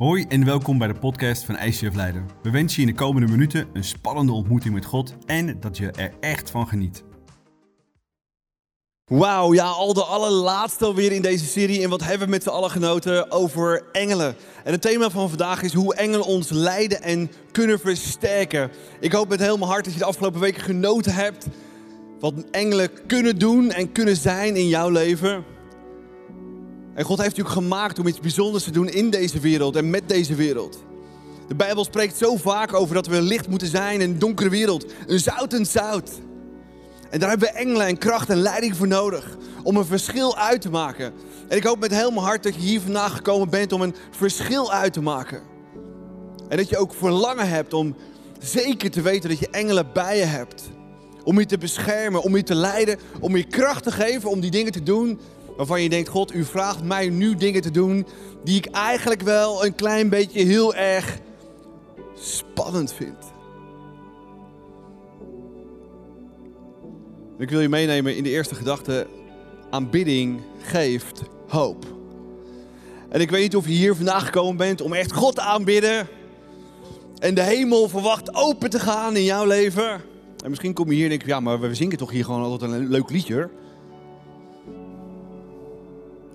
Hoi en welkom bij de podcast van ICF Leiden. We wensen je in de komende minuten een spannende ontmoeting met God en dat je er echt van geniet. Wauw, ja, al de allerlaatste alweer in deze serie. En wat hebben we met z'n allen genoten over engelen? En het thema van vandaag is hoe engelen ons leiden en kunnen versterken. Ik hoop met heel mijn hart dat je de afgelopen weken genoten hebt. Wat engelen kunnen doen en kunnen zijn in jouw leven. En God heeft natuurlijk gemaakt om iets bijzonders te doen in deze wereld en met deze wereld. De Bijbel spreekt zo vaak over dat we licht moeten zijn in een donkere wereld. Een zoutend zout. En daar hebben we engelen en kracht en leiding voor nodig. Om een verschil uit te maken. En ik hoop met heel mijn hart dat je hier vandaag gekomen bent om een verschil uit te maken. En dat je ook verlangen hebt om zeker te weten dat je engelen bij je hebt. Om je te beschermen, om je te leiden, om je kracht te geven om die dingen te doen waarvan je denkt, God, u vraagt mij nu dingen te doen die ik eigenlijk wel een klein beetje heel erg spannend vind. Ik wil je meenemen in de eerste gedachte, aanbidding geeft hoop. En ik weet niet of je hier vandaag gekomen bent om echt God te aanbidden en de hemel verwacht open te gaan in jouw leven. En misschien kom je hier en denk je, ja, maar we zingen toch hier gewoon altijd een leuk liedje.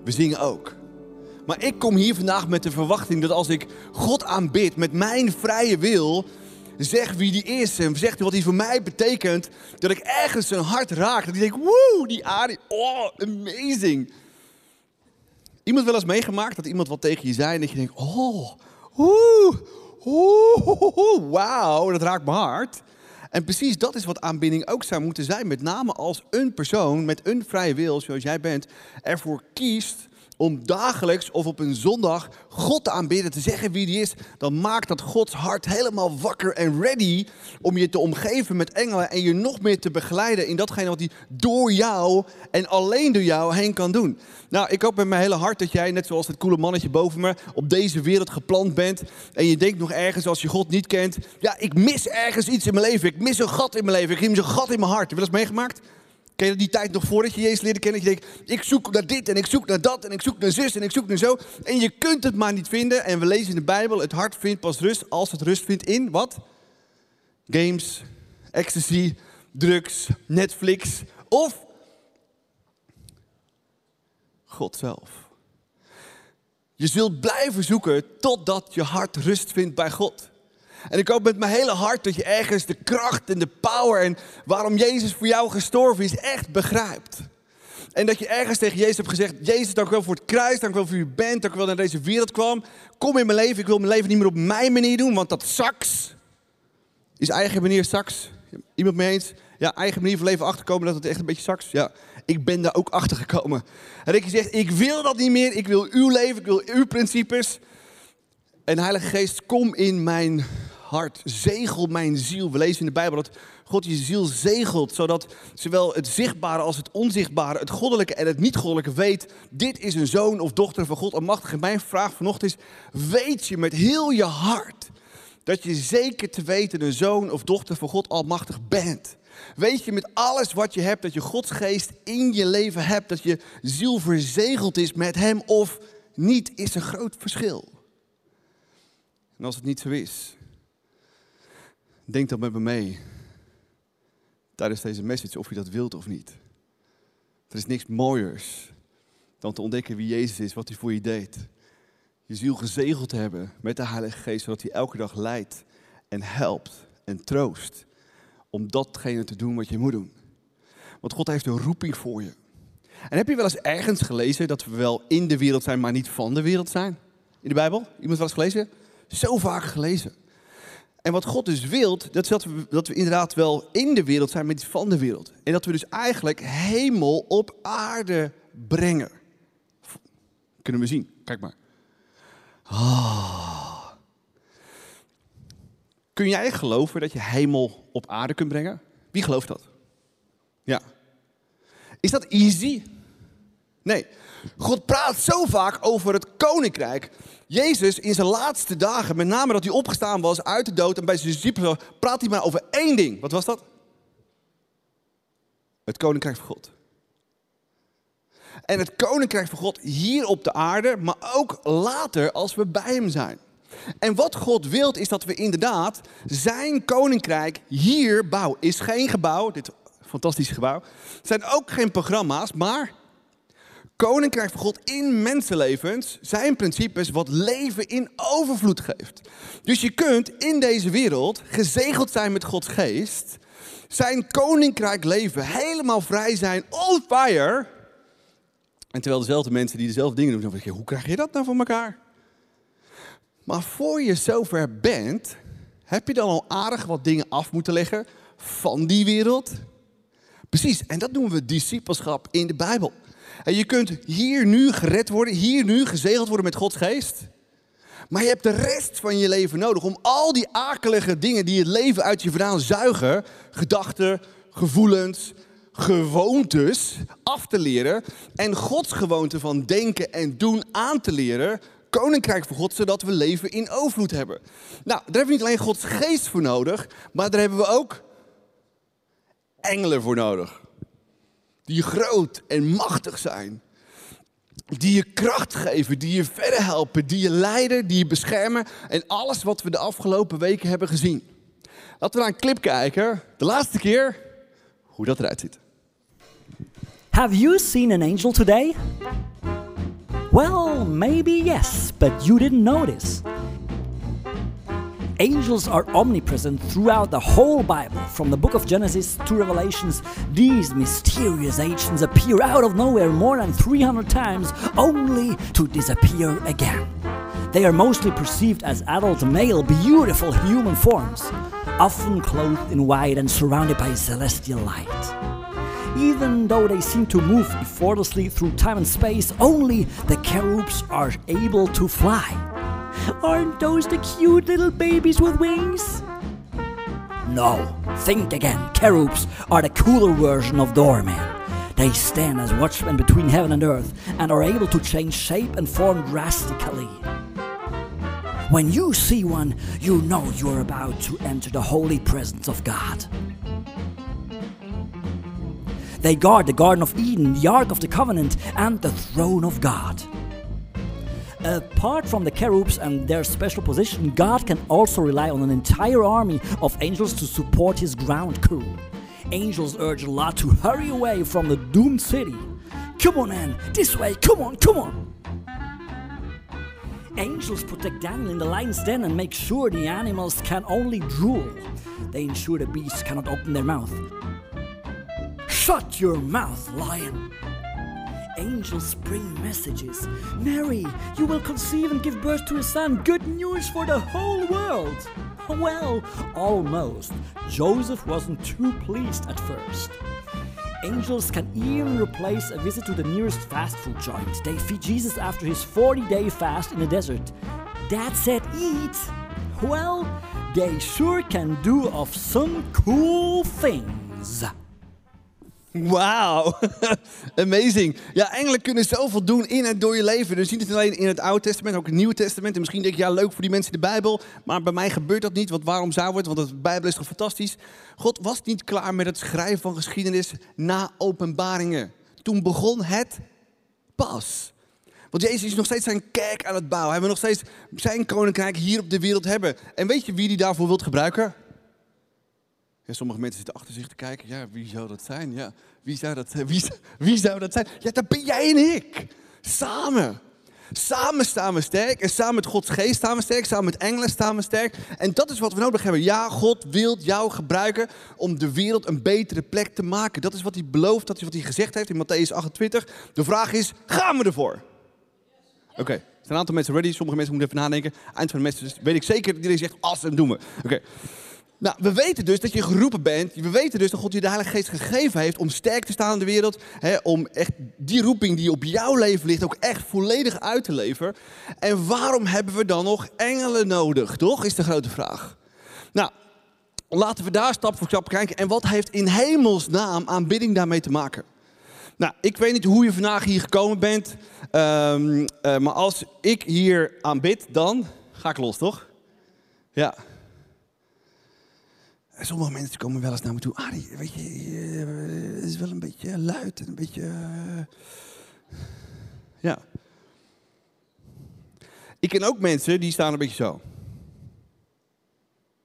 We zingen ook. Maar ik kom hier vandaag met de verwachting dat als ik God aanbid met mijn vrije wil, zeg wie die is en zeg wat hij voor mij betekent, dat ik ergens zijn hart raak. Dat ik denk, woe, die aarde, oh, amazing. Iemand wel eens meegemaakt dat iemand wat tegen je zei en dat je denkt, oh, oeh, wauw, dat raakt mijn hart. En precies dat is wat aanbidding ook zou moeten zijn. Met name als een persoon met een vrije wil, zoals jij bent, ervoor kiest om dagelijks of op een zondag God te aanbidden, te zeggen wie die is, dan maakt dat Gods hart helemaal wakker en ready om je te omgeven met engelen en je nog meer te begeleiden in datgene wat hij door jou en alleen door jou heen kan doen. Nou, ik hoop met mijn hele hart dat jij, net zoals het coole mannetje boven me, op deze wereld geplant bent en je denkt nog ergens als je God niet kent, ja, ik mis ergens iets in mijn leven, ik mis een gat in mijn leven, ik mis een gat in mijn hart. Heb je dat meegemaakt? Ken je die tijd nog voordat je Jezus leerde kennen? Dat je denkt, ik zoek naar dit en ik zoek naar dat en ik zoek naar zus en ik zoek naar zo. En je kunt het maar niet vinden. En we lezen in de Bijbel, het hart vindt pas rust als het rust vindt in wat? Games, ecstasy, drugs, Netflix of God zelf. Je zult blijven zoeken totdat je hart rust vindt bij God. En ik hoop met mijn hele hart dat je ergens de kracht en de power en waarom Jezus voor jou gestorven is, echt begrijpt. En dat je ergens tegen Jezus hebt gezegd: Jezus, dank u wel voor het kruis, dank u wel voor u bent, dank u wel naar deze wereld kwam. Kom in mijn leven, ik wil mijn leven niet meer op mijn manier doen, want dat saks is eigen manier saks. Iemand mee eens? Ja, eigen manier van leven achterkomen dat het echt een beetje saks. Ja, ik ben daar ook achter gekomen. En dat je zegt: Ik wil dat niet meer, ik wil uw leven, ik wil uw principes. En Heilige Geest, kom in mijn hart, zegel mijn ziel. We lezen in de Bijbel dat God je ziel zegelt, zodat zowel het zichtbare als het onzichtbare, het goddelijke en het niet-goddelijke weet, dit is een zoon of dochter van God almachtig. Mijn vraag vanochtend is, weet je met heel je hart dat je zeker te weten een zoon of dochter van God almachtig bent? Weet je met alles wat je hebt dat je Gods geest in je leven hebt, dat je ziel verzegeld is met Hem of niet, is een groot verschil. En als het niet zo is, Denk dan met me mee tijdens deze message of je dat wilt of niet. Er is niks mooiers dan te ontdekken wie Jezus is, wat hij voor je deed. Je ziel gezegeld te hebben met de Heilige Geest, zodat hij elke dag leidt en helpt en troost om datgene te doen wat je moet doen. Want God heeft een roeping voor je. En heb je wel eens ergens gelezen dat we wel in de wereld zijn, maar niet van de wereld zijn? In de Bijbel? Iemand wel eens gelezen? Zo vaak gelezen. En wat God dus wilt, dat we, dat we inderdaad wel in de wereld zijn, maar niet van de wereld. En dat we dus eigenlijk hemel op aarde brengen. Kunnen we zien, kijk maar. Ah. Kun jij geloven dat je hemel op aarde kunt brengen? Wie gelooft dat? Ja. Is dat easy? Nee. God praat zo vaak over het koninkrijk. Jezus in zijn laatste dagen, met name dat hij opgestaan was uit de dood en bij zijn discipelen, praat hij maar over één ding. Wat was dat? Het koninkrijk van God. En het koninkrijk van God hier op de aarde, maar ook later als we bij hem zijn. En wat God wilt is dat we inderdaad zijn koninkrijk hier bouwen. Is geen gebouw, dit fantastische gebouw. Het zijn ook geen programma's, maar koninkrijk van God in mensenlevens zijn principes wat leven in overvloed geeft. Dus je kunt in deze wereld gezegeld zijn met Gods geest, zijn koninkrijk leven, helemaal vrij zijn, on fire. En terwijl dezelfde mensen die dezelfde dingen doen, zeggen, hoe krijg je dat nou voor elkaar? Maar voor je zover bent, heb je dan al aardig wat dingen af moeten leggen van die wereld? Precies, en dat noemen we discipelschap in de Bijbel. En je kunt hier nu gered worden, hier nu gezegeld worden met Gods geest. Maar je hebt de rest van je leven nodig om al die akelige dingen die het leven uit je vandaan zuigen, gedachten, gevoelens, gewoontes af te leren en Gods gewoonte van denken en doen aan te leren, koninkrijk van God, zodat we leven in overvloed hebben. Nou, daar hebben we niet alleen Gods geest voor nodig, maar daar hebben we ook engelen voor nodig. Die groot en machtig zijn. Die je kracht geven, die je verder helpen, die je leiden, die je beschermen. En alles wat we de afgelopen weken hebben gezien. Laten we naar een clip kijken. De laatste keer hoe dat eruit ziet. Have you seen an angel today? Well, maybe yes, but you didn't notice. Angels are omnipresent throughout the whole Bible. From the book of Genesis to Revelations, these mysterious agents appear out of nowhere more than 300 times, only to disappear again. They are mostly perceived as adult male, beautiful human forms, often clothed in white and surrounded by celestial light. Even though they seem to move effortlessly through time and space, only the cherubs are able to fly. Aren't those the cute little babies with wings? No, think again. Cherubs are the cooler version of doormen. They stand as watchmen between heaven and earth and are able to change shape and form drastically. When you see one, you know you're about to enter the holy presence of God. They guard the Garden of Eden, the Ark of the Covenant, and the throne of God. Apart from the cherubs and their special position, God can also rely on an entire army of angels to support his ground crew. Angels urge Lot to hurry away from the doomed city. Come on, Anne, this way, come on, come on. Angels protect Daniel in the lion's den and make sure the animals can only drool. They ensure the beasts cannot open their mouth. Shut your mouth, lion! Angels bring messages. Mary, you will conceive and give birth to a son. Good news for the whole world. Well, almost. Joseph wasn't too pleased at first. Angels can even replace a visit to the nearest fast food joint. They feed Jesus after his 40 day fast in the desert. Dad said eat. Well, they sure can do of some cool things. Wauw, amazing. Ja, engelen kunnen zoveel doen in en door je leven. Dus niet alleen in het Oude Testament, ook in het Nieuwe Testament. En misschien denk je, ja, leuk voor die mensen in de Bijbel. Maar bij mij gebeurt dat niet, want waarom zou het? Want de Bijbel is toch fantastisch? God was niet klaar met het schrijven van geschiedenis na openbaringen. Toen begon het pas. Want Jezus is nog steeds zijn kerk aan het bouwen. Hij wil nog steeds zijn koninkrijk hier op de wereld hebben. En weet je wie die daarvoor wilt gebruiken? Ja, sommige mensen zitten achter zich te kijken. Ja, wie zou dat zijn? Ja, wie zou dat, wie, wie zou dat zijn? Ja, dat ben jij en ik. Samen. Samen staan we sterk. En samen met Gods geest staan we sterk. Samen met engelen staan we sterk. En dat is wat we nodig hebben. Ja, God wil jou gebruiken om de wereld een betere plek te maken. Dat is wat hij belooft. Dat is wat hij gezegd heeft in Matthäus 28. De vraag is, gaan we ervoor? Oké, er zijn een aantal mensen ready. Sommige mensen moeten even nadenken. Eind van de message weet ik zeker iedereen zegt, en doen we. Oké. Nou, we weten dus dat je geroepen bent. We weten dus dat God je de Heilige Geest gegeven heeft om sterk te staan in de wereld. Hè, om echt die roeping die op jouw leven ligt ook echt volledig uit te leveren. En waarom hebben we dan nog engelen nodig, toch? Is de grote vraag. Nou, laten we daar stap voor stap kijken. En wat heeft in hemelsnaam aanbidding daarmee te maken? Nou, ik weet niet hoe je vandaag hier gekomen bent. Um, uh, maar als ik hier aanbid, dan ga ik los, toch? Ja. Sommige mensen komen wel eens naar me toe. Arie, weet je, het is wel een beetje luid en een beetje. Uh... Ja. Ik ken ook mensen die staan een beetje zo.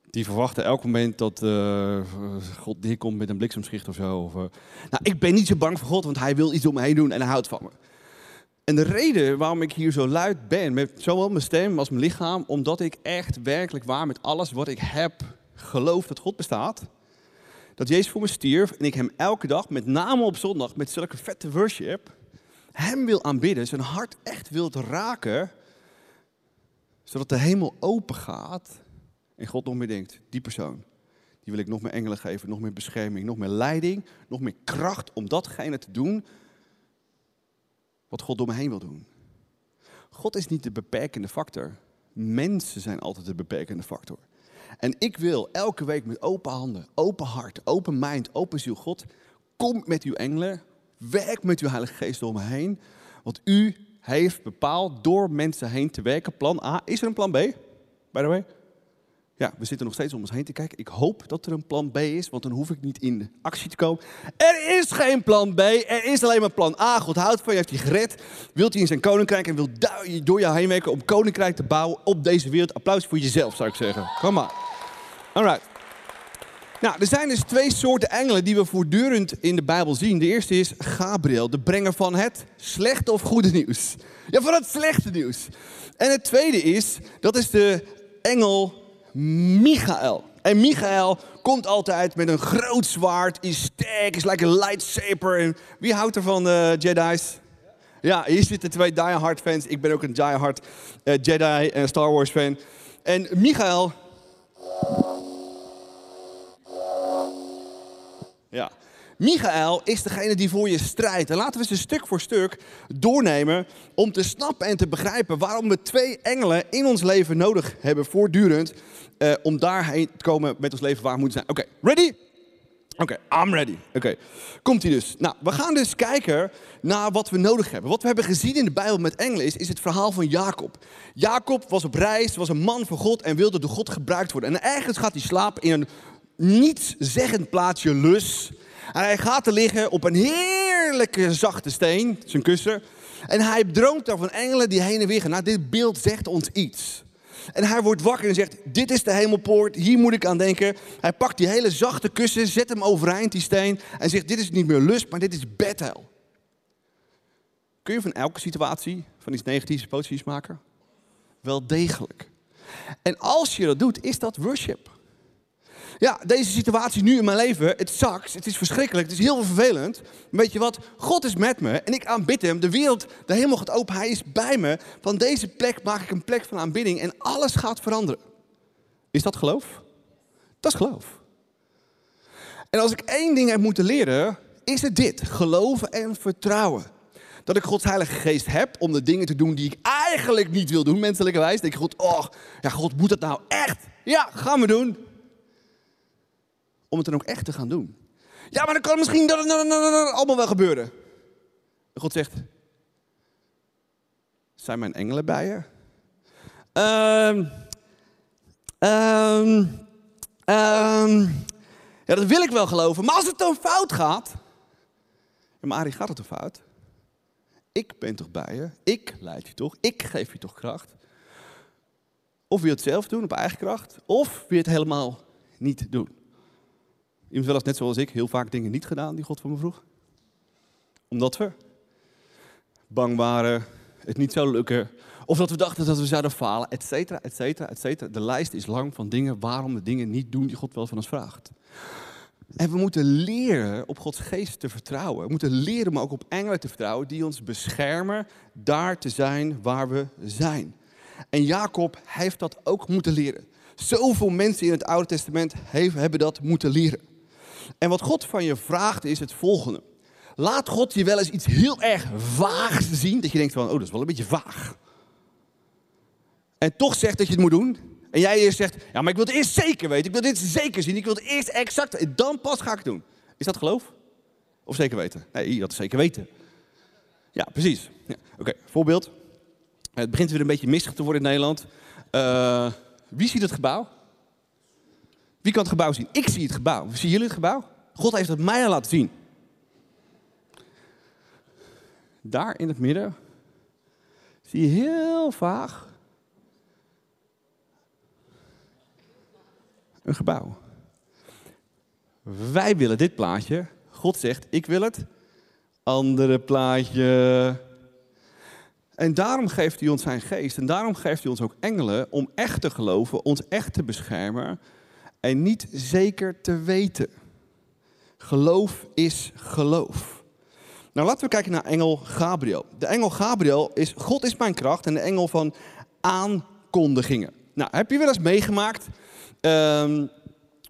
Die verwachten elk moment dat uh, God neerkomt met een bliksemschicht of zo. Of. Nou, ik ben niet zo bang voor God, want hij wil iets om me heen doen en hij houdt van me. En de reden waarom ik hier zo luid ben, met zowel mijn stem als mijn lichaam, omdat ik echt werkelijk waar met alles wat ik heb geloof dat God bestaat. Dat Jezus voor me stierf en ik hem elke dag, met name op zondag, met zulke vette worship, hem wil aanbidden, zijn hart echt wil raken, zodat de hemel open gaat en God nog meer denkt, die persoon, die wil ik nog meer engelen geven, nog meer bescherming, nog meer leiding, nog meer kracht om datgene te doen wat God door me heen wil doen. God is niet de beperkende factor. Mensen zijn altijd de beperkende factor. En ik wil elke week met open handen, open hart, open mind, open ziel. God, kom met uw engelen. Werk met uw Heilige Geest door me heen. Want u heeft bepaald door mensen heen te werken. Plan A. Is er een plan B? By the way. Ja, we zitten nog steeds om ons heen te kijken. Ik hoop dat er een plan B is, want dan hoef ik niet in actie te komen. Er is geen plan B, er is alleen maar plan A. God houdt van je, heeft je gered. Wilt hij in zijn koninkrijk en wil door jou heen werken om koninkrijk te bouwen op deze wereld. Applaus voor jezelf, zou ik zeggen. Kom maar. Alright. Nou, er zijn dus twee soorten engelen die we voortdurend in de Bijbel zien. De eerste is Gabriel, de brenger van het slechte of goede nieuws. Ja, van het slechte nieuws. En het tweede is, dat is de engel Michael. En Michael komt altijd met een groot zwaard, is sterk, is like een lightsaber. Wie houdt er van uh, Jedi's? Ja, hier zitten twee Die Hard fans. Ik ben ook een Die Hard uh, Jedi en Star Wars fan. En Michael... Ja. Michael is degene die voor je strijdt. En laten we ze stuk voor stuk doornemen om te snappen en te begrijpen waarom we twee engelen in ons leven nodig hebben voortdurend. Uh, om daarheen te komen met ons leven waar we moeten zijn. Oké, ready? Oké, I'm ready. Oké, komt hij dus. Nou, we gaan dus kijken naar wat we nodig hebben. Wat we hebben gezien in de Bijbel met engelen is, is het verhaal van Jacob. Jacob was op reis, was een man van God en wilde door God gebruikt worden. En ergens gaat hij slapen in een nietszeggend plaatsje Lus. En hij gaat er liggen op een heerlijke zachte steen, zijn kussen. En hij droomt dan van engelen die heen en weer gaan. Nou, dit beeld zegt ons iets. En hij wordt wakker en zegt, dit is de hemelpoort, hier moet ik aan denken. Hij pakt die hele zachte kussen, zet hem overeind, die steen. En zegt, dit is niet meer lust, maar dit is Bethel. Kun je van elke situatie, van iets negatiefs, positiefs maken? Wel degelijk. En als je dat doet, is dat worship. Ja, deze situatie nu in mijn leven, het zakt, het is verschrikkelijk, het is heel vervelend. Weet je wat? God is met me en ik aanbid hem. De wereld, de hemel gaat open, hij is bij me. Van deze plek maak ik een plek van aanbidding en alles gaat veranderen. Is dat geloof? Dat is geloof. En als ik één ding heb moeten leren, is het dit. Geloven en vertrouwen. Dat ik Gods Heilige Geest heb om de dingen te doen die ik eigenlijk niet wil doen, menselijkerwijs. Denk je, God, oh, ja, God, moet dat nou echt? Ja, gaan we doen om het dan ook echt te gaan doen. Ja, maar dan kan misschien dat, allemaal wel gebeuren. En God zegt, zijn mijn engelen bij je? Um, um, um, ja, dat wil ik wel geloven. Maar als het dan fout gaat... Ja, maar gaat het toch fout? Ik ben toch bij je? Ik leid je toch? Ik geef je toch kracht? Of wil je het zelf doen op eigen kracht? Of wil je het helemaal niet doen? Iemand wel eens net zoals ik heel vaak dingen niet gedaan die God van me vroeg. Omdat we bang waren, het niet zou lukken. Of dat we dachten dat we zouden falen, et cetera, et cetera, et cetera. De lijst is lang van dingen waarom we dingen niet doen die God wel van ons vraagt. En we moeten leren op Gods geest te vertrouwen. We moeten leren maar ook op engelen te vertrouwen die ons beschermen daar te zijn waar we zijn. En Jacob heeft dat ook moeten leren. Zoveel mensen in het Oude Testament hebben dat moeten leren. En wat God van je vraagt is het volgende. Laat God je wel eens iets heel erg vaags zien, dat je denkt van, oh dat is wel een beetje vaag. En toch zegt dat je het moet doen. En jij eerst zegt, ja maar ik wil het eerst zeker weten, ik wil dit zeker zien, ik wil het eerst exact, en dan pas ga ik het doen. Is dat geloof? Of zeker weten? Nee, dat is zeker weten. Ja, precies. Ja, Oké, voorbeeld. Het begint weer een beetje mistig te worden in Nederland. Uh, wie ziet het gebouw? Wie kan het gebouw zien? Ik zie het gebouw. Zien jullie het gebouw? God heeft het mij laten zien. Daar in het midden zie je heel vaag Een gebouw. Wij willen dit plaatje. God zegt, ik wil het andere plaatje. En daarom geeft hij ons zijn geest. En daarom geeft hij ons ook engelen om echt te geloven, ons echt te beschermen en niet zeker te weten. Geloof is geloof. Nou, laten we kijken naar engel Gabriel. De engel Gabriel is, God is mijn kracht en de engel van aankondigingen. Nou, heb je wel eens meegemaakt ehm,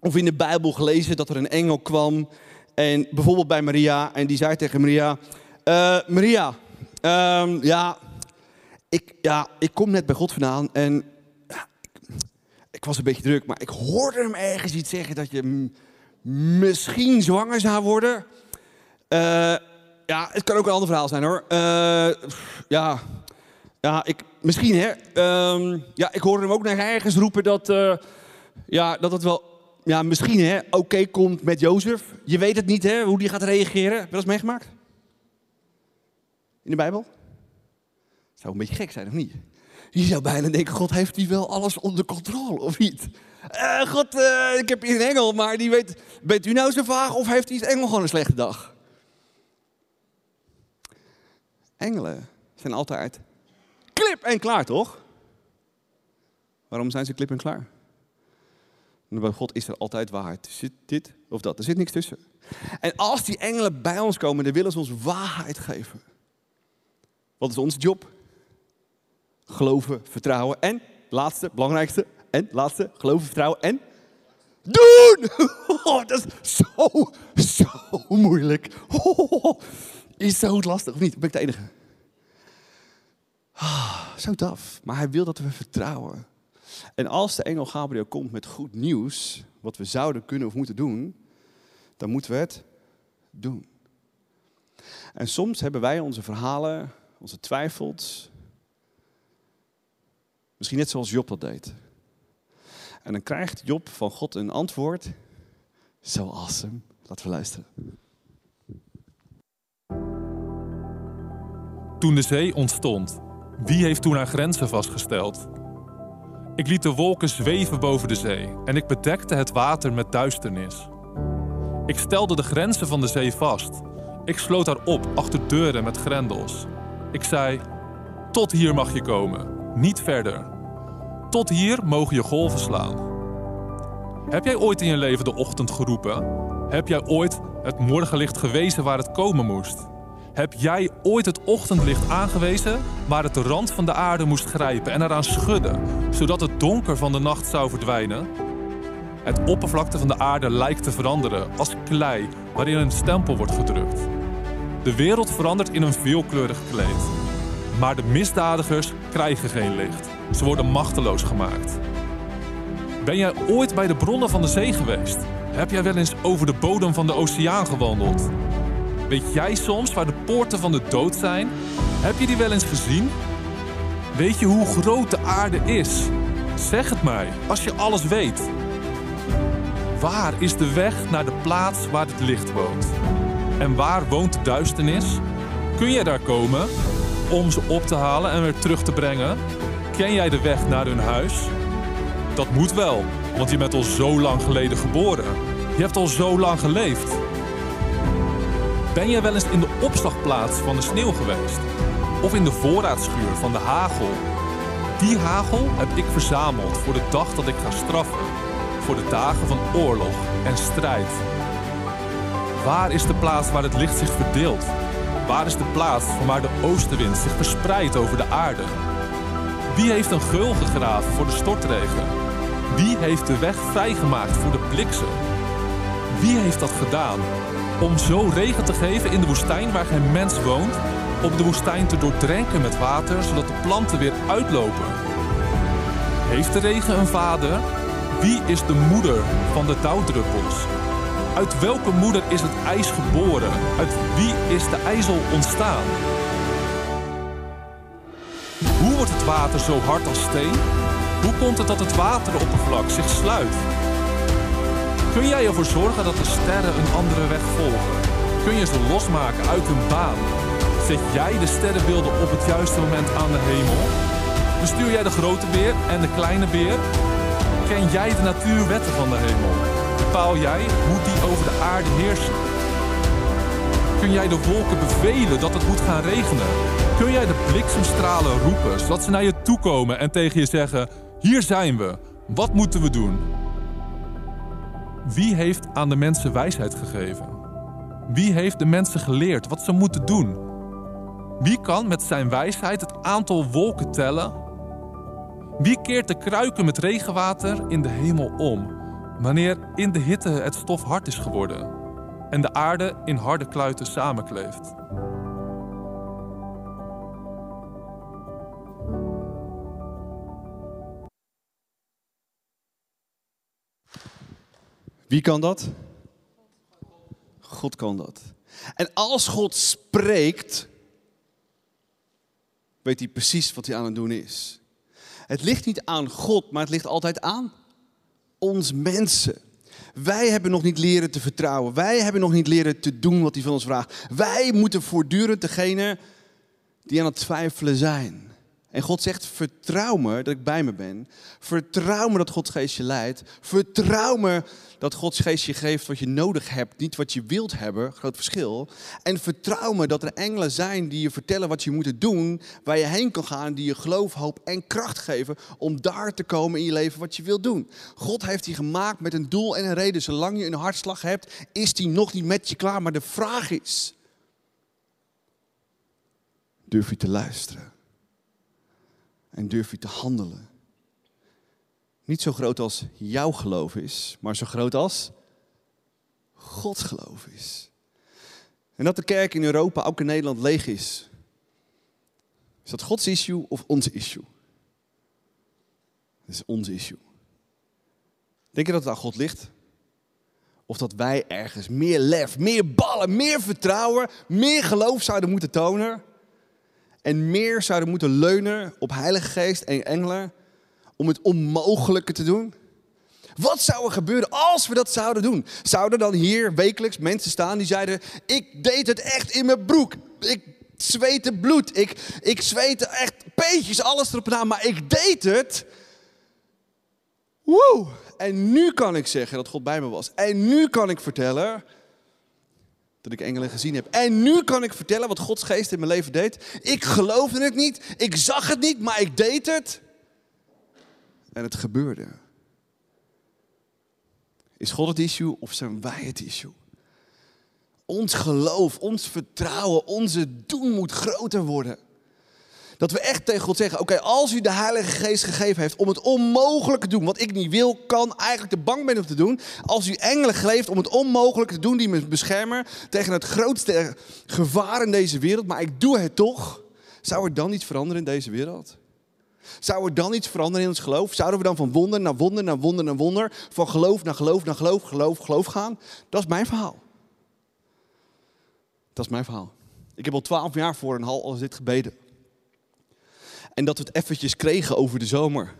of in de Bijbel gelezen dat er een engel kwam en bijvoorbeeld bij Maria en die zei tegen Maria, uh, Maria, um, ja, ik, ja, ik kom net bij God vandaan en ik, was een beetje druk, maar ik hoorde hem ergens iets zeggen dat je misschien zwanger zou worden. Uh, ja, het kan ook een ander verhaal zijn hoor. Uh, ja, ja ik, misschien hè. Um, ja, ik hoorde hem ook nog ergens roepen dat, uh, ja, dat het wel, ja, misschien hè, oké komt met Jozef. Je weet het niet hè, hoe die gaat reageren. Heb je dat eens meegemaakt? In de Bijbel? Zou een beetje gek zijn, of niet? Je zou bijna denken, God heeft hij wel alles onder controle, of niet? Uh, God, uh, ik heb hier een engel, maar die weet... Bent u nou zo vaag of heeft die engel gewoon een slechte dag? Engelen zijn altijd klip en klaar, toch? Waarom zijn ze klip en klaar? Bij God is er altijd waarheid. Zit dit of dat, er zit niks tussen. En als die engelen bij ons komen, dan willen ze ons waarheid geven. Wat is onze job? Geloven, vertrouwen en, laatste, belangrijkste, en laatste, geloven, vertrouwen en doen! Oh, dat is zo, zo moeilijk. Is zo lastig, of niet? Ben ik de enige? Oh, zo tof. Maar hij wil dat we vertrouwen. En als de engel Gabriel komt met goed nieuws, wat we zouden kunnen of moeten doen, dan moeten we het doen. En soms hebben wij onze verhalen, onze twijfels, misschien net zoals Job dat deed. En dan krijgt Job van God een antwoord. Zo awesome. Laten we luisteren. Toen de zee ontstond, wie heeft toen haar grenzen vastgesteld? Ik liet de wolken zweven boven de zee en ik bedekte het water met duisternis. Ik stelde de grenzen van de zee vast. Ik sloot haar op achter deuren met grendels. Ik zei: Tot hier mag je komen, niet verder. Tot hier mogen je golven slaan. Heb jij ooit in je leven de ochtend geroepen? Heb jij ooit het morgenlicht gewezen waar het komen moest? Heb jij ooit het ochtendlicht aangewezen waar het de rand van de aarde moest grijpen en eraan schudden, zodat het donker van de nacht zou verdwijnen? Het oppervlakte van de aarde lijkt te veranderen als klei waarin een stempel wordt gedrukt. De wereld verandert in een veelkleurig kleed. Maar de misdadigers krijgen geen licht. Ze worden machteloos gemaakt. Ben jij ooit bij de bronnen van de zee geweest? Heb jij wel eens over de bodem van de oceaan gewandeld? Weet jij soms waar de poorten van de dood zijn? Heb je die wel eens gezien? Weet je hoe groot de aarde is? Zeg het mij, als je alles weet. Waar is de weg naar de plaats waar het licht woont? En waar woont de duisternis? Kun je daar komen om ze op te halen en weer terug te brengen? Ken jij de weg naar hun huis? Dat moet wel, want je bent al zo lang geleden geboren. Je hebt al zo lang geleefd. Ben jij wel eens in de opslagplaats van de sneeuw geweest? Of in de voorraadschuur van de hagel? Die hagel heb ik verzameld voor de dag dat ik ga straffen. Voor de dagen van oorlog en strijd. Waar is de plaats waar het licht zich verdeelt? Waar is de plaats van waar de oostenwind zich verspreidt over de aarde? Wie heeft een geul gegraven voor de stortregen? Wie heeft de weg vrijgemaakt voor de bliksem? Wie heeft dat gedaan? Om zo regen te geven in de woestijn waar geen mens woont, om de woestijn te doordrenken met water, zodat de planten weer uitlopen. Heeft de regen een vader? Wie is de moeder van de dauwdruppels? Uit welke moeder is het ijs geboren? Uit wie is de ijzel ontstaan? Water zo hard als steen? Hoe komt het dat het wateroppervlak zich sluit? Kun jij ervoor zorgen dat de sterren een andere weg volgen? Kun je ze losmaken uit hun baan? Zet jij de sterrenbeelden op het juiste moment aan de hemel? Bestuur jij de grote beer en de kleine beer? Ken jij de natuurwetten van de hemel? Bepaal jij hoe die over de aarde heersen? Kun jij de wolken bevelen dat het moet gaan regenen? Kun jij de bliksemstralen roepen zodat ze naar je toe komen en tegen je zeggen: Hier zijn we, wat moeten we doen? Wie heeft aan de mensen wijsheid gegeven? Wie heeft de mensen geleerd wat ze moeten doen? Wie kan met zijn wijsheid het aantal wolken tellen? Wie keert de kruiken met regenwater in de hemel om, wanneer in de hitte het stof hard is geworden en de aarde in harde kluiten samenkleeft? Wie kan dat? God kan dat. En als God spreekt, weet hij precies wat hij aan het doen is. Het ligt niet aan God, maar het ligt altijd aan ons mensen. Wij hebben nog niet leren te vertrouwen. Wij hebben nog niet leren te doen wat hij van ons vraagt. Wij moeten voortdurend degene die aan het twijfelen zijn. En God zegt, vertrouw me dat ik bij me ben. Vertrouw me dat Gods geest je leidt. Vertrouw me dat Gods geest je geeft wat je nodig hebt, niet wat je wilt hebben. Groot verschil. En vertrouw me dat er engelen zijn die je vertellen wat je moet doen, waar je heen kan gaan, die je geloof, hoop en kracht geven om daar te komen in je leven wat je wilt doen. God heeft die gemaakt met een doel en een reden. Zolang je een hartslag hebt, is die nog niet met je klaar. Maar de vraag is, durf je te luisteren? En durf je te handelen. Niet zo groot als jouw geloof is, maar zo groot als Gods geloof is. En dat de kerk in Europa, ook in Nederland, leeg is. Is dat Gods issue of ons issue? Dat is ons issue. Denk je dat het aan God ligt? Of dat wij ergens meer lef, meer ballen, meer vertrouwen, meer geloof zouden moeten tonen? En meer zouden moeten leunen op Heilige Geest en engelen om het onmogelijke te doen? Wat zou er gebeuren als we dat zouden doen? Zouden dan hier wekelijks mensen staan die zeiden: Ik deed het echt in mijn broek. Ik zweette bloed. Ik, ik zweette echt peetjes, alles erop na. Maar ik deed het. Woe! En nu kan ik zeggen dat God bij me was. En nu kan ik vertellen dat ik engelen gezien heb. En nu kan ik vertellen wat Gods geest in mijn leven deed. Ik geloofde het niet, ik zag het niet, maar ik deed het. En het gebeurde. Is God het issue of zijn wij het issue? Ons geloof, ons vertrouwen, onze doen moet groter worden. Dat we echt tegen God zeggen: Oké, als u de Heilige Geest gegeven heeft om het onmogelijke te doen, wat ik niet wil, kan, eigenlijk te bang ben om te doen. Als u engelen geeft om het onmogelijke te doen, die me beschermen tegen het grootste gevaar in deze wereld, maar ik doe het toch. Zou er dan iets veranderen in deze wereld? Zou er dan iets veranderen in ons geloof? Zouden we dan van wonder naar wonder naar wonder naar wonder, van geloof naar geloof naar geloof, geloof, geloof gaan? Dat is mijn verhaal. Dat is mijn verhaal. Ik heb al twaalf jaar voor een hal als dit gebeden. En dat we het eventjes kregen over de zomer.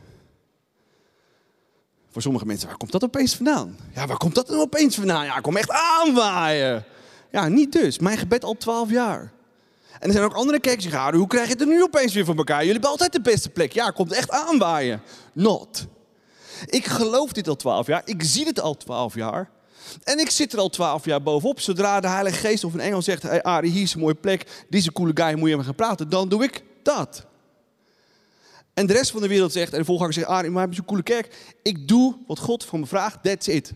Voor sommige mensen, waar komt dat opeens vandaan? Ja, waar komt dat dan opeens vandaan? Ja, ik kom echt aanwaaien. Ja, niet dus. Mijn gebed al twaalf jaar. En er zijn ook andere kijkers die gaan, hoe krijg je het er nu opeens weer van elkaar? Jullie hebben altijd de beste plek. Ja, komt echt aanwaaien. Not. Ik geloof dit al twaalf jaar. Ik zie het al twaalf jaar. En ik zit er al twaalf jaar bovenop. Zodra de Heilige Geest of een engel zegt, hey Arie, hier is een mooie plek. Die is een coole guy, moet je mee gaan praten. Dan doe ik dat. En de rest van de wereld zegt, en de volganger zegt, ah, maar heb je zo'n coole kerk. Ik doe wat God van me vraagt, that's it.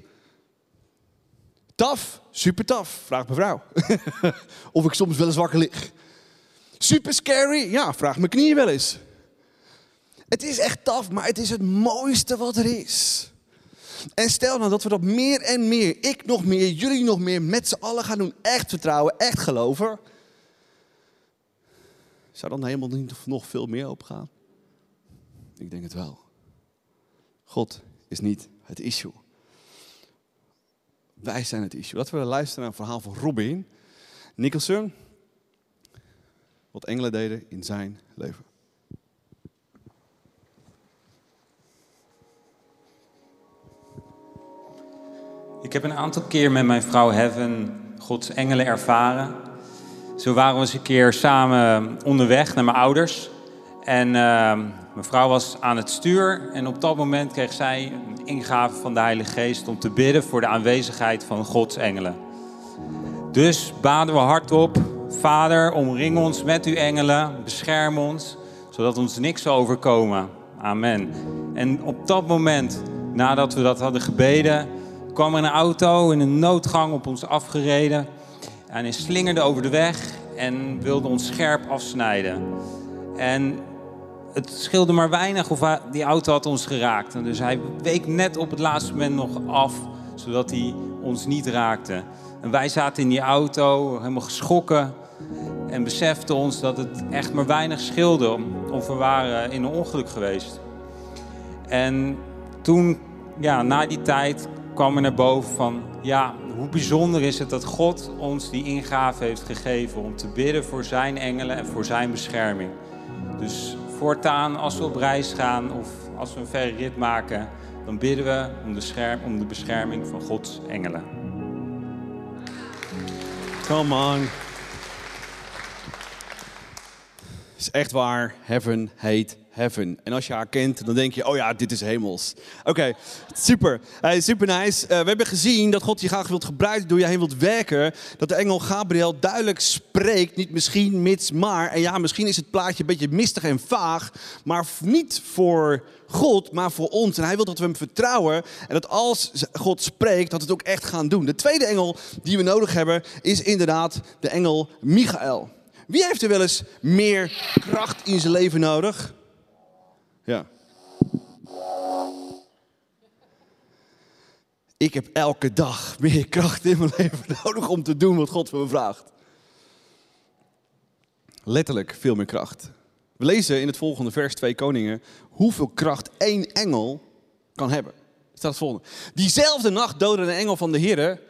Taf, super taf, vraagt mijn vrouw. of ik soms wel eens wakker lig. Super scary, ja, vraag mijn knieën wel eens. Het is echt taf, maar het is het mooiste wat er is. En stel nou dat we dat meer en meer, ik nog meer, jullie nog meer, met z'n allen gaan doen. Echt vertrouwen, echt geloven. Zou dan helemaal niet nog veel meer opgaan? Ik denk het wel. God is niet het issue. Wij zijn het issue. Laten we luisteren naar een verhaal van Robin Nicholson. Wat engelen deden in zijn leven. Ik heb een aantal keer met mijn vrouw Heaven Gods engelen ervaren. Zo waren we eens een keer samen onderweg naar mijn ouders. En uh, mijn vrouw was aan het stuur en op dat moment kreeg zij een ingave van de Heilige Geest om te bidden voor de aanwezigheid van Gods engelen. Dus baden we hardop, Vader, omring ons met uw engelen, bescherm ons, zodat ons niks zal overkomen. Amen. En op dat moment, nadat we dat hadden gebeden, kwam er een auto in een noodgang op ons afgereden. En hij slingerde over de weg en wilde ons scherp afsnijden. En het scheelde maar weinig of die auto had ons geraakt. En dus hij week net op het laatste moment nog af, zodat hij ons niet raakte. En wij zaten in die auto, helemaal geschrokken. En beseften ons dat het echt maar weinig scheelde of we waren in een ongeluk geweest. En toen, ja, na die tijd kwam er naar boven van... ja, hoe bijzonder is het dat God ons die ingave heeft gegeven... om te bidden voor zijn engelen en voor zijn bescherming. Dus voortaan, als we op reis gaan of als we een verre rit maken... dan bidden we om de, scherm, om de bescherming van Gods engelen. Come on. is echt waar. Heaven heet heaven. En als je haar kent, dan denk je, oh ja, dit is hemels. Oké, super. Hey, super nice. Eh, we hebben gezien dat God je graag wilt gebruiken, door je heen wilt werken. Dat de engel Gabriel duidelijk spreekt, niet misschien, mits, maar. En ja, misschien is het plaatje een beetje mistig en vaag, maar niet voor God, maar voor ons. En hij wil dat we hem vertrouwen en dat als God spreekt, dat we het ook echt gaan doen. De tweede engel die we nodig hebben, is inderdaad de engel Michael. Wie heeft er wel eens meer kracht in zijn leven nodig? Ja. Ik heb elke dag meer kracht in mijn leven nodig om te doen wat God van me vraagt. Letterlijk veel meer kracht. We lezen in het volgende vers 2 Koningen hoeveel kracht één engel kan hebben. Er staat het volgende. Diezelfde nacht doodde een engel van de Heer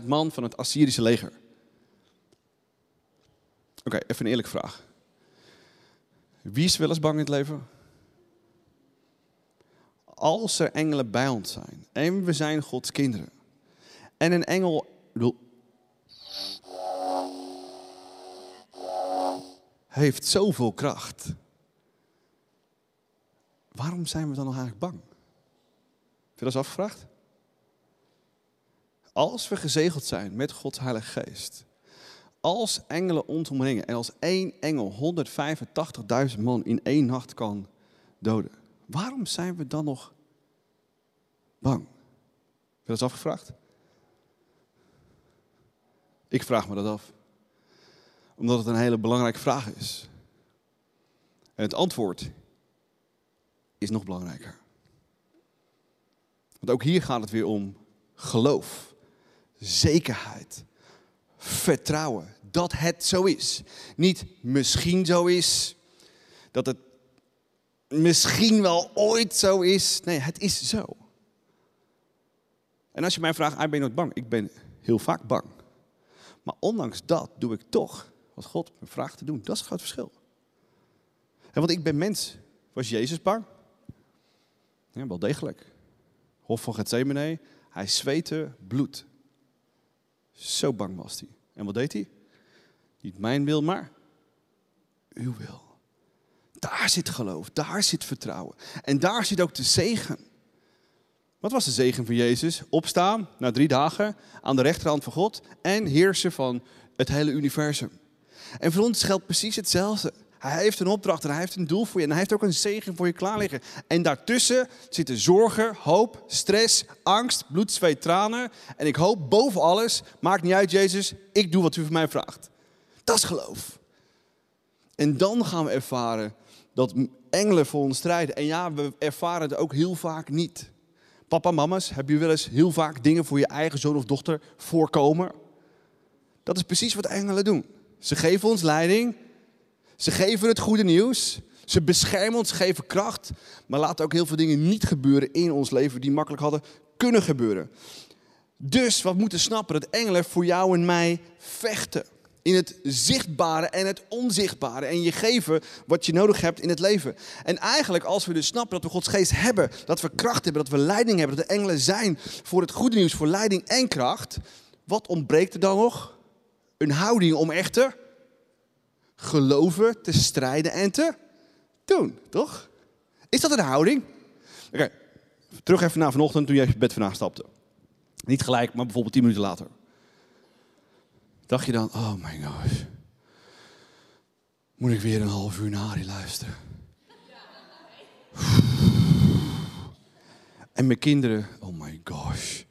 185.000 man van het Assyrische leger. Oké, even een eerlijke vraag. Wie is wel eens bang in het leven? Als er engelen bij ons zijn en we zijn Gods kinderen. En een engel, heeft zoveel kracht. Waarom zijn we dan nog eigenlijk bang? Heb je dat eens afgevraagd? Als we gezegeld zijn met Gods Heilige Geest, als engelen ons omringen en als één engel 185.000 man in één nacht kan doden, waarom zijn we dan nog bang? Heb je dat afgevraagd? Ik vraag me dat af. Omdat het een hele belangrijke vraag is. En het antwoord is nog belangrijker. Want ook hier gaat het weer om geloof, zekerheid, vertrouwen dat het zo is. Niet misschien zo is, dat het misschien wel ooit zo is. Nee, het is zo. En als je mij vraagt, ah, ben je nooit bang? Ik ben heel vaak bang. Maar ondanks dat doe ik toch wat God me vraagt te doen. Dat is het groot verschil. En want ik ben mens. Was Jezus bang? Ja, wel degelijk. Hof van Gethsemane, hij zweette bloed. Zo bang was hij. En wat deed hij? Niet mijn wil, maar uw wil. Daar zit geloof, daar zit vertrouwen. En daar zit ook de zegen. Wat was de zegen van Jezus? Opstaan na drie dagen aan de rechterhand van God en heersen van het hele universum. En voor ons geldt precies hetzelfde. Hij heeft een opdracht en hij heeft een doel voor je. En hij heeft ook een zegen voor je klaar liggen. En daartussen zitten zorgen, hoop, stress, angst, bloed, zweet, tranen. En ik hoop boven alles, maakt niet uit Jezus, ik doe wat u van mij vraagt. Dat is geloof. En dan gaan we ervaren dat engelen voor ons strijden. En ja, we ervaren het ook heel vaak niet. Papa, mama's, heb je wel eens heel vaak dingen voor je eigen zoon of dochter voorkomen? Dat is precies wat engelen doen. Ze geven ons leiding. Ze geven het goede nieuws. Ze beschermen ons, geven kracht. Maar laten ook heel veel dingen niet gebeuren in ons leven die makkelijk hadden kunnen gebeuren. Dus wat moeten snappen, dat engelen voor jou en mij vechten. In het zichtbare en het onzichtbare. En je geven wat je nodig hebt in het leven. En eigenlijk als we dus snappen dat we Gods geest hebben. Dat we kracht hebben, dat we leiding hebben. Dat de engelen zijn voor het goede nieuws, voor leiding en kracht. Wat ontbreekt er dan nog? Een houding om echter geloven, te strijden en te doen, toch? Is dat een houding? Oké, terug even naar vanochtend toen uit je bed vandaan stapte. Niet gelijk, maar bijvoorbeeld tien minuten later. Dacht je dan, oh my gosh. Moet ik weer een half uur naar Harry luisteren? En mijn kinderen, oh my gosh.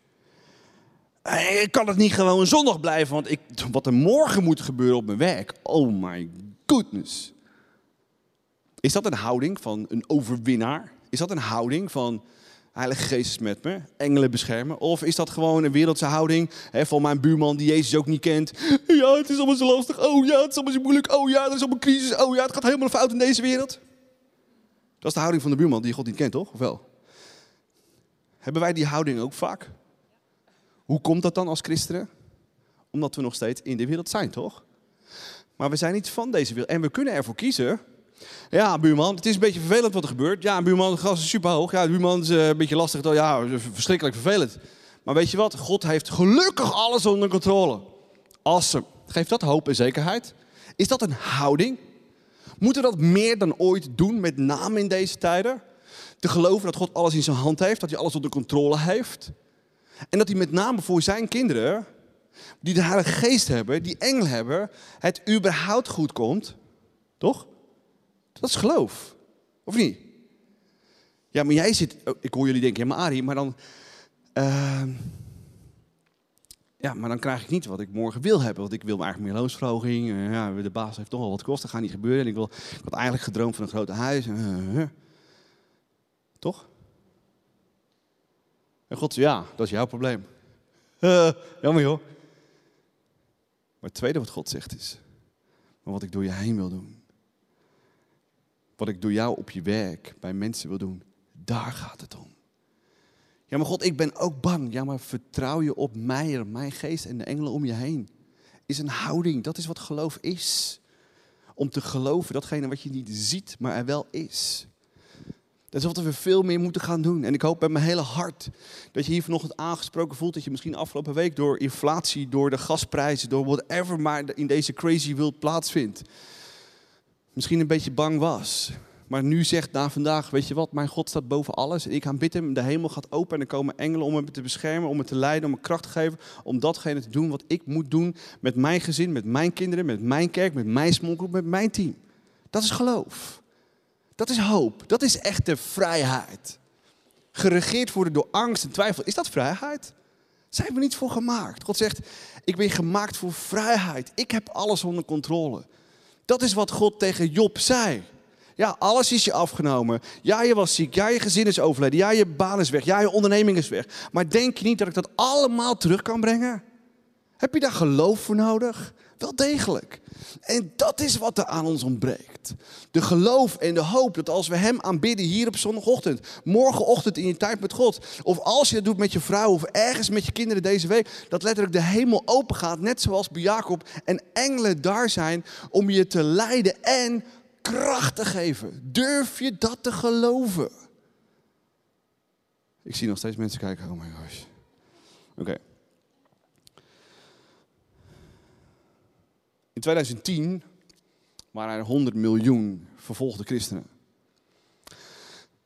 Eh, Ik kan het niet gewoon zondag blijven, want ik, wat er morgen moet gebeuren op mijn werk. Oh my goodness. Is dat een houding van een overwinnaar? Is dat een houding van Heilige Geest met me, engelen beschermen? Of is dat gewoon een wereldse houding hè, van mijn buurman die Jezus ook niet kent? Ja, het is allemaal zo lastig. Oh ja, het is allemaal zo moeilijk. Oh ja, er is allemaal crisis. Oh ja, het gaat helemaal fout in deze wereld. Dat is de houding van de buurman die God niet kent, toch? Of wel? Hebben wij die houding ook vaak? Hoe komt dat dan als christenen? Omdat we nog steeds in de wereld zijn, toch? Maar we zijn niet van deze wereld. En we kunnen ervoor kiezen. Ja, buurman, het is een beetje vervelend wat er gebeurt. Ja, buurman, het gas is super hoog. Ja, buurman is eh, een beetje lastig. Ja, verschrikkelijk vervelend. Maar weet je wat? God heeft gelukkig alles onder controle. Awesome. Geeft dat hoop en zekerheid? Is dat een houding? Moeten we dat meer dan ooit doen, met name in deze tijden? Te geloven dat God alles in zijn hand heeft, dat hij alles onder controle heeft. En dat hij met name voor zijn kinderen, die de Heilige Geest hebben, die engel hebben, het überhaupt goed komt. Toch? Dat is geloof. Of niet? Ja, maar jij zit. oh, ik hoor jullie denken, ja, maar Arie, maar dan. ehm, ja, maar dan krijg ik niet wat ik morgen wil hebben. Want ik wil eigenlijk meer loonsverhoging. Eh, ja, de baas heeft toch al wat kosten, gaat niet gebeuren. En ik, wil, ik had eigenlijk gedroomd van een grote huis. Eh, eh. Toch? En God zei, ja, dat is jouw probleem. Eh, jammer joh. Maar het tweede wat God zegt is, maar wat ik door je heen wil doen. Wat ik door jou op je werk, bij mensen wil doen, daar gaat het om. Ja, maar God, ik ben ook bang. Ja, maar vertrouw je op mij, mijn geest en de engelen om je heen. Is een houding, dat is wat geloof is. Om te geloven, datgene wat je niet ziet, maar er wel is. Dat is wat we veel meer moeten gaan doen. En ik hoop met mijn hele hart dat je hier vanochtend aangesproken voelt. Dat je misschien afgelopen week door inflatie, door de gasprijzen, door whatever maar in deze crazy world plaatsvindt. Misschien een beetje bang was. Maar nu zegt na vandaag, weet je wat, mijn God staat boven alles. En ik ga bidden, de hemel gaat open en er komen engelen om me te beschermen, om me te leiden, om me kracht te geven. Om datgene te doen wat ik moet doen met mijn gezin, met mijn kinderen, met mijn kerk, met mijn smallgroep, met mijn team. Dat is geloof. Dat is hoop. Dat is echte vrijheid. Geregeerd worden door angst en twijfel. Is dat vrijheid? Zijn we niet voor gemaakt? God zegt, ik ben gemaakt voor vrijheid. Ik heb alles onder controle. Dat is wat God tegen Job zei. Ja, alles is je afgenomen. Ja, je was ziek. Ja, je gezin is overleden. Ja, je baan is weg. Ja, je onderneming is weg. Maar denk je niet dat ik dat allemaal terug kan brengen? Heb je daar geloof voor nodig? Wel degelijk. En dat is wat er aan ons ontbreekt. De geloof en de hoop dat als we Hem aanbidden hier op zondagochtend, morgenochtend in je tijd met God, of als je het doet met je vrouw of ergens met je kinderen deze week, dat letterlijk de hemel open gaat, net zoals bij Jacob, en engelen daar zijn om je te leiden en kracht te geven. Durf je dat te geloven? Ik zie nog steeds mensen kijken, oh my gosh. Oké. In 2010 waren er 100 miljoen vervolgde christenen.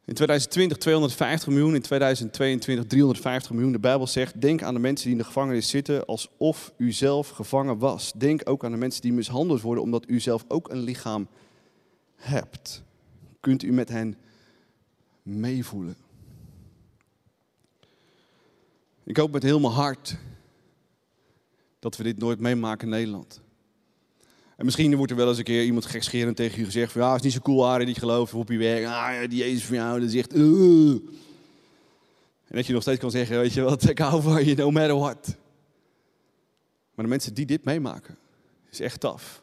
In 2020 250 miljoen, in 2022 350 miljoen. De Bijbel zegt, denk aan de mensen die in de gevangenis zitten alsof u zelf gevangen was. Denk ook aan de mensen die mishandeld worden omdat u zelf ook een lichaam hebt. Kunt u met hen meevoelen. Ik hoop met heel mijn hart dat we dit nooit meemaken in Nederland. En misschien wordt er wel eens een keer iemand gekscherend tegen je gezegd van ja, is niet zo cool Arie die gelooft op je werk. Ah, die Jezus van jou, dat. "Ugh." En dat je nog steeds kan zeggen, weet je wat, ik hou van je, no matter what. Maar de mensen die dit meemaken, is echt taf.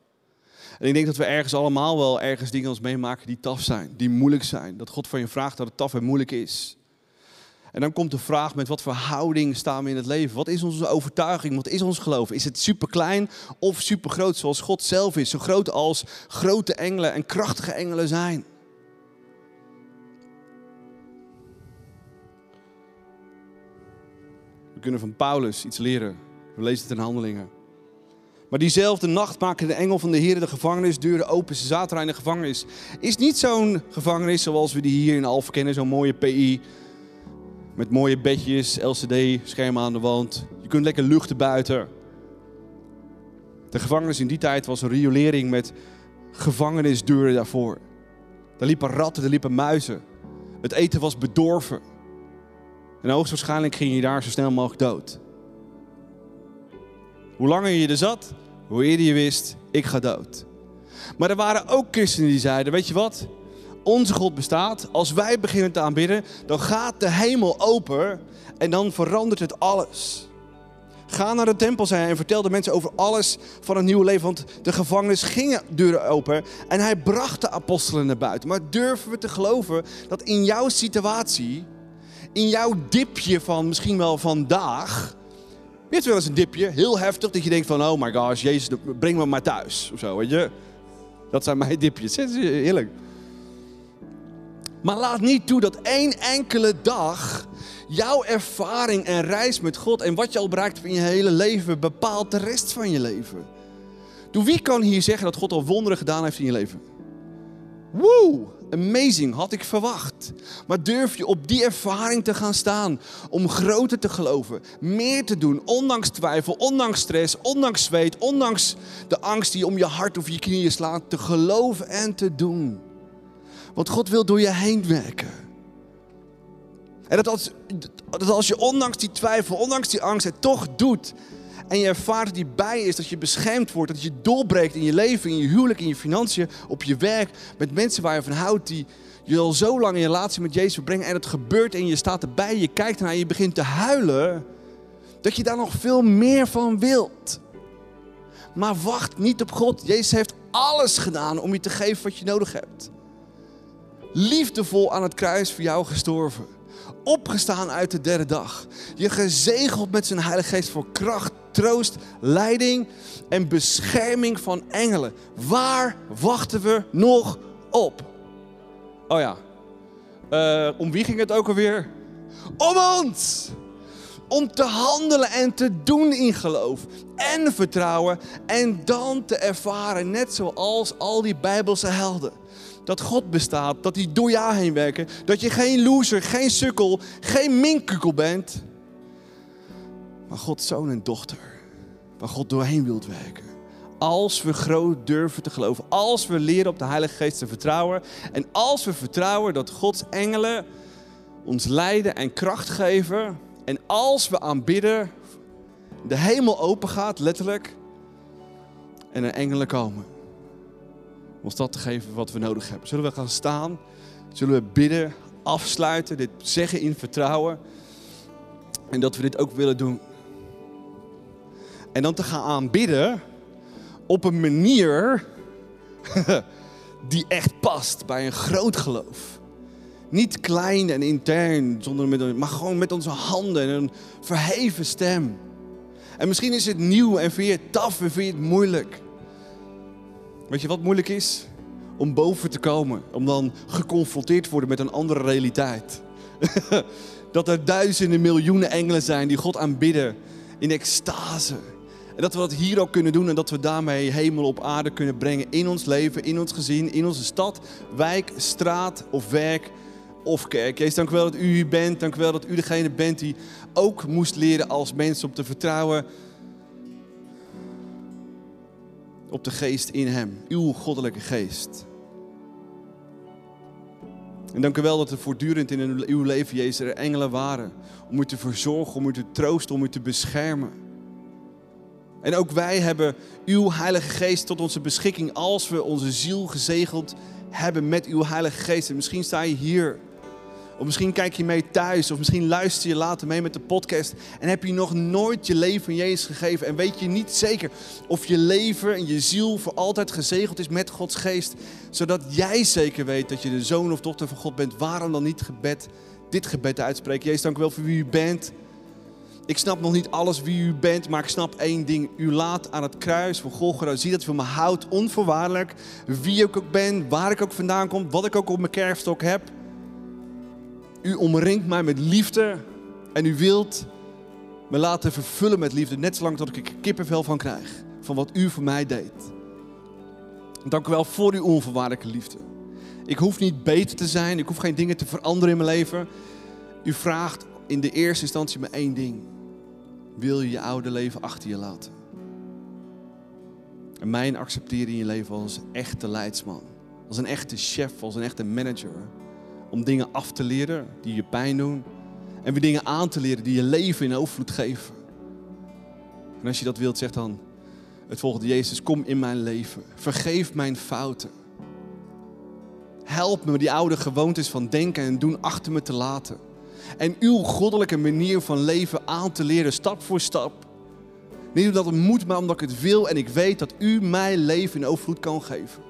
En ik denk dat we ergens allemaal wel ergens dingen ons meemaken die taf zijn, die moeilijk zijn. Dat God van je vraagt dat het taf en moeilijk is. En dan komt de vraag met wat voor houding staan we in het leven? Wat is onze overtuiging? Wat is ons geloof? Is het super klein of super groot zoals God zelf is? Zo groot als grote engelen en krachtige engelen zijn. We kunnen van Paulus iets leren. We lezen het in handelingen. Maar diezelfde nacht maakte de engel van de Heer de gevangenisdeuren open. Ze zaten in de gevangenis. Is niet zo'n gevangenis zoals we die hier in Alphen kennen, zo'n mooie PI Met mooie bedjes, LCD-schermen aan de wand. Je kunt lekker luchten buiten. De gevangenis in die tijd was een riolering met gevangenisdeuren daarvoor. Daar liepen ratten, er liepen muizen. Het eten was bedorven. En hoogstwaarschijnlijk ging je daar zo snel mogelijk dood. Hoe langer je er zat, hoe eerder je wist, ik ga dood. Maar er waren ook christenen die zeiden, weet je wat? Onze God bestaat. Als wij beginnen te aanbidden, dan gaat de hemel open en dan verandert het alles. Ga naar de tempel, hij, en vertel de mensen over alles van het nieuwe leven. Want de gevangenis gingen deuren open en hij bracht de apostelen naar buiten. Maar durven we te geloven dat in jouw situatie, in jouw dipje van misschien wel vandaag... Je wel eens een dipje, heel heftig, dat je denkt van... Oh my gosh, Jezus, breng me maar thuis. Of zo, weet je. Dat zijn mijn dipjes. Heerlijk. Maar laat niet toe dat één enkele dag jouw ervaring en reis met God en wat je al bereikt in je hele leven bepaalt de rest van je leven. Doe wie kan hier zeggen dat God al wonderen gedaan heeft in je leven? Woe, amazing, had ik verwacht. Maar durf je op die ervaring te gaan staan om groter te geloven, meer te doen, ondanks twijfel, ondanks stress, ondanks zweet, ondanks de angst die om je hart of je knieën slaat, te geloven en te doen. Want God wil door je heen werken. En dat als, dat als je ondanks die twijfel, ondanks die angst het toch doet. En je ervaart die bij is, dat je beschermd wordt, dat je doorbreekt in je leven, in je huwelijk, in je financiën, op je werk, met mensen waar je van houdt, die je al zo lang in relatie met Jezus brengen. En het gebeurt en je staat erbij, je kijkt ernaar, je begint te huilen. Dat je daar nog veel meer van wilt. Maar wacht niet op God. Jezus heeft alles gedaan om je te geven wat je nodig hebt. Liefdevol aan het kruis voor jou gestorven opgestaan uit de derde dag. Je gezegeld met zijn Heilige Geest voor kracht, troost, leiding en bescherming van engelen. Waar wachten we nog op? Oh ja, uh, om wie ging het ook alweer? Om ons! Om te handelen en te doen in geloof en vertrouwen en dan te ervaren, net zoals al die Bijbelse helden dat God bestaat, dat hij door jou heen werkt. Dat je geen loser, geen sukkel, geen minkukkel bent. Maar Gods zoon en dochter. Waar God doorheen wilt werken. Als we groot durven te geloven. Als we leren op de Heilige Geest te vertrouwen. En als we vertrouwen dat Gods engelen ons leiden en kracht geven. En als we aanbidden, de hemel open gaat, letterlijk. En er engelen komen ons dat te geven wat we nodig hebben. Zullen we gaan staan? Zullen we bidden, afsluiten, dit zeggen in vertrouwen? En dat we dit ook willen doen. En dan te gaan aanbidden op een manier die echt past bij een groot geloof. Niet klein en intern, zonder met, maar gewoon met onze handen en een verheven stem. En misschien is het nieuw en vind je het taf en vind je het moeilijk. Weet je wat moeilijk is? Om boven te komen. Om dan geconfronteerd te worden met een andere realiteit. dat er duizenden, miljoenen engelen zijn die God aanbidden in extase. En dat we dat hier ook kunnen doen en dat we daarmee hemel op aarde kunnen brengen in ons leven, in ons gezin, in onze stad, wijk, straat of werk of kerk. Jezus, dank u wel dat u hier bent. Dank u wel dat u degene bent die ook moest leren als mens om te vertrouwen op de geest in hem, uw goddelijke geest. En dank u wel dat er voortdurend in uw leven, Jezus, er engelen waren. Om u te verzorgen, om u te troosten, om u te beschermen. En ook wij hebben uw Heilige Geest tot onze beschikking als we onze ziel gezegeld hebben met uw Heilige Geest. En misschien sta je hier of misschien kijk je mee thuis. Of misschien luister je later mee met de podcast. En heb je nog nooit je leven aan Jezus gegeven. En weet je niet zeker of je leven en je ziel voor altijd gezegeld is met Gods geest. Zodat jij zeker weet dat je de zoon of dochter van God bent. Waarom dan niet gebed, dit gebed uitspreken? Jezus, dank u wel voor wie u bent. Ik snap nog niet alles wie u bent, maar ik snap één ding. U laat aan het kruis van Golgotha zie dat u van me houdt, onvoorwaardelijk. Wie ik ook ben, waar ik ook vandaan kom, wat ik ook op mijn kerfstok heb. U omringt mij met liefde en u wilt me laten vervullen met liefde, net zolang tot ik er kippenvel van krijg, van wat u voor mij deed. Dank u wel voor uw onvoorwaardelijke liefde. Ik hoef niet beter te zijn, ik hoef geen dingen te veranderen in mijn leven. U vraagt in de eerste instantie maar één ding. Wil je je oude leven achter je laten? En mijn accepteren in je leven als echte leidsman. Als een echte chef, als een echte manager. Om dingen af te leren die je pijn doen. En weer dingen aan te leren die je leven in overvloed geven. En als je dat wilt, zeg dan het volgende. Jezus, kom in mijn leven. Vergeef mijn fouten. Help me die oude gewoontes van denken en doen achter me te laten. En uw goddelijke manier van leven aan te leren, stap voor stap. Niet omdat het moet, maar omdat ik het wil en ik weet dat u mij leven in overvloed kan geven.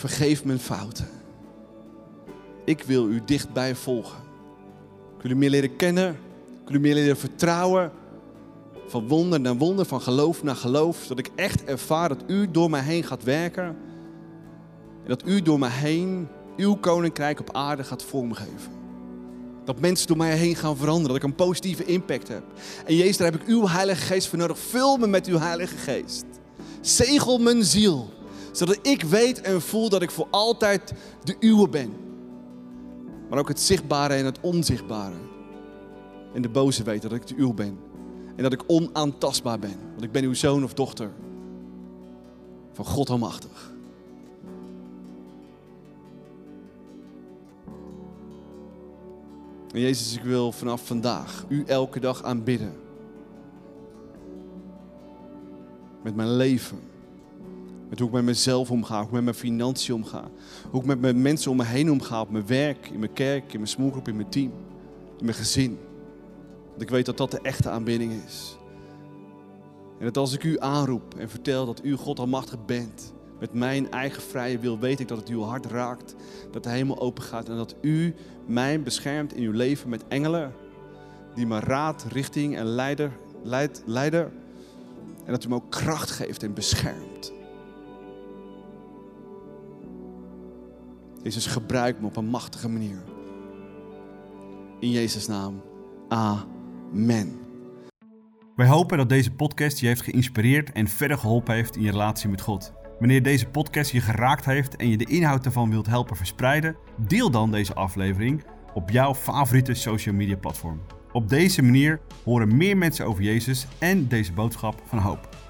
Vergeef mijn fouten. Ik wil u dichtbij volgen. Ik wil u meer leren kennen. Ik wil u meer leren vertrouwen. Van wonder naar wonder, van geloof naar geloof. Zodat ik echt ervaar dat u door mij heen gaat werken. En dat u door mij heen uw koninkrijk op aarde gaat vormgeven. Dat mensen door mij heen gaan veranderen. Dat ik een positieve impact heb. En Jezus, daar heb ik uw Heilige Geest voor nodig. Vul me met uw Heilige Geest. Zegel mijn ziel. Zodat ik weet en voel dat ik voor altijd de uwe ben. Maar ook het zichtbare en het onzichtbare. En de boze weet dat ik de uw ben. En dat ik onaantastbaar ben. Want ik ben uw zoon of dochter. Van God Almachtig. En Jezus, ik wil vanaf vandaag u elke dag aanbidden. Met mijn leven. Met hoe ik met mezelf omga, hoe ik met mijn financiën omga. Hoe ik met mijn mensen om me heen omga, op mijn werk, in mijn kerk, in mijn smoelgroep, in mijn team, in mijn gezin. Want ik weet dat dat de echte aanbidding is. En dat als ik u aanroep en vertel dat u God almachtig bent, met mijn eigen vrije wil, weet ik dat het uw hart raakt, dat de hemel open gaat en dat u mij beschermt in uw leven met engelen die me raad, richting en leider, leid, leider. En dat u me ook kracht geeft en beschermt. Jezus, gebruik me op een machtige manier. In Jezus' naam. Amen. Wij hopen dat deze podcast je heeft geïnspireerd en verder geholpen heeft in je relatie met God. Wanneer deze podcast je geraakt heeft en je de inhoud ervan wilt helpen verspreiden, deel dan deze aflevering op jouw favoriete social media platform. Op deze manier horen meer mensen over Jezus en deze boodschap van hoop.